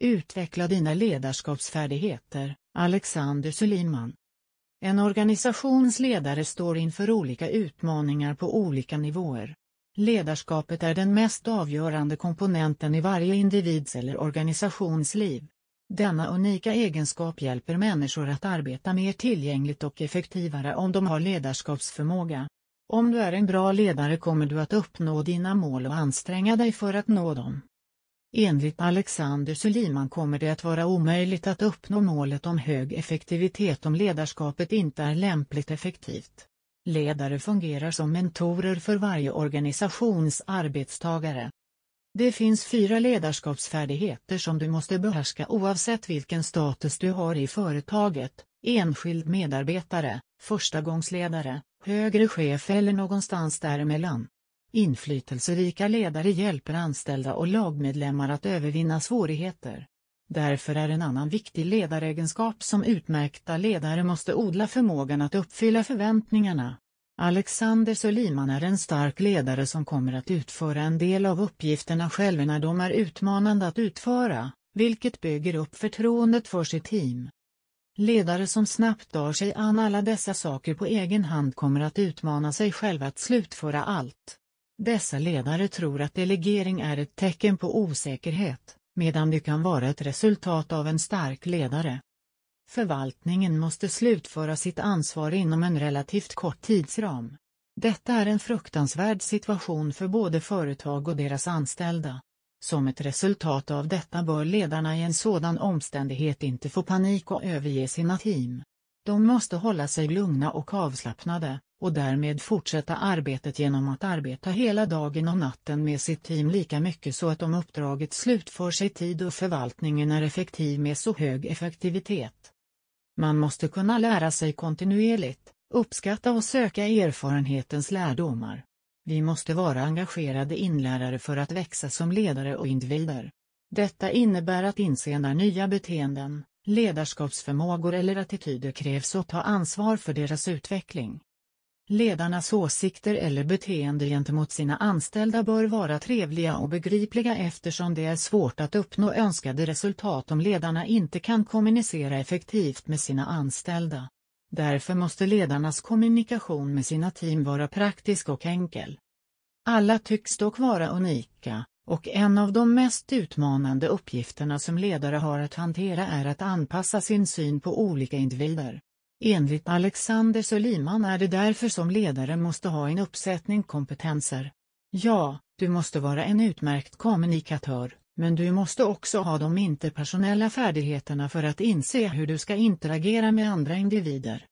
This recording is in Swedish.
Utveckla dina ledarskapsfärdigheter, Alexander Suliman. En organisations ledare står inför olika utmaningar på olika nivåer. Ledarskapet är den mest avgörande komponenten i varje individs eller organisations liv. Denna unika egenskap hjälper människor att arbeta mer tillgängligt och effektivare om de har ledarskapsförmåga. Om du är en bra ledare kommer du att uppnå dina mål och anstränga dig för att nå dem. Enligt Alexander Suliman kommer det att vara omöjligt att uppnå målet om hög effektivitet om ledarskapet inte är lämpligt effektivt. Ledare fungerar som mentorer för varje organisations arbetstagare. Det finns fyra ledarskapsfärdigheter som du måste behärska oavsett vilken status du har i företaget, enskild medarbetare, förstagångsledare, högre chef eller någonstans däremellan. Inflytelserika ledare hjälper anställda och lagmedlemmar att övervinna svårigheter. Därför är en annan viktig ledaregenskap som utmärkta ledare måste odla förmågan att uppfylla förväntningarna. Alexander Suliman är en stark ledare som kommer att utföra en del av uppgifterna själv när de är utmanande att utföra, vilket bygger upp förtroendet för sitt team. Ledare som snabbt tar sig an alla dessa saker på egen hand kommer att utmana sig själva att slutföra allt. Dessa ledare tror att delegering är ett tecken på osäkerhet, medan det kan vara ett resultat av en stark ledare. Förvaltningen måste slutföra sitt ansvar inom en relativt kort tidsram. Detta är en fruktansvärd situation för både företag och deras anställda. Som ett resultat av detta bör ledarna i en sådan omständighet inte få panik och överge sina team. De måste hålla sig lugna och avslappnade, och därmed fortsätta arbetet genom att arbeta hela dagen och natten med sitt team lika mycket så att om uppdraget slutförs i tid och förvaltningen är effektiv med så hög effektivitet. Man måste kunna lära sig kontinuerligt, uppskatta och söka erfarenhetens lärdomar. Vi måste vara engagerade inlärare för att växa som ledare och individer. Detta innebär att inse när nya beteenden, ledarskapsförmågor eller attityder krävs och ta ansvar för deras utveckling. Ledarnas åsikter eller beteende gentemot sina anställda bör vara trevliga och begripliga eftersom det är svårt att uppnå önskade resultat om ledarna inte kan kommunicera effektivt med sina anställda. Därför måste ledarnas kommunikation med sina team vara praktisk och enkel. Alla tycks dock vara unika, och en av de mest utmanande uppgifterna som ledare har att hantera är att anpassa sin syn på olika individer. Enligt Alexander Soliman är det därför som ledare måste ha en uppsättning kompetenser. Ja, du måste vara en utmärkt kommunikatör, men du måste också ha de interpersonella färdigheterna för att inse hur du ska interagera med andra individer.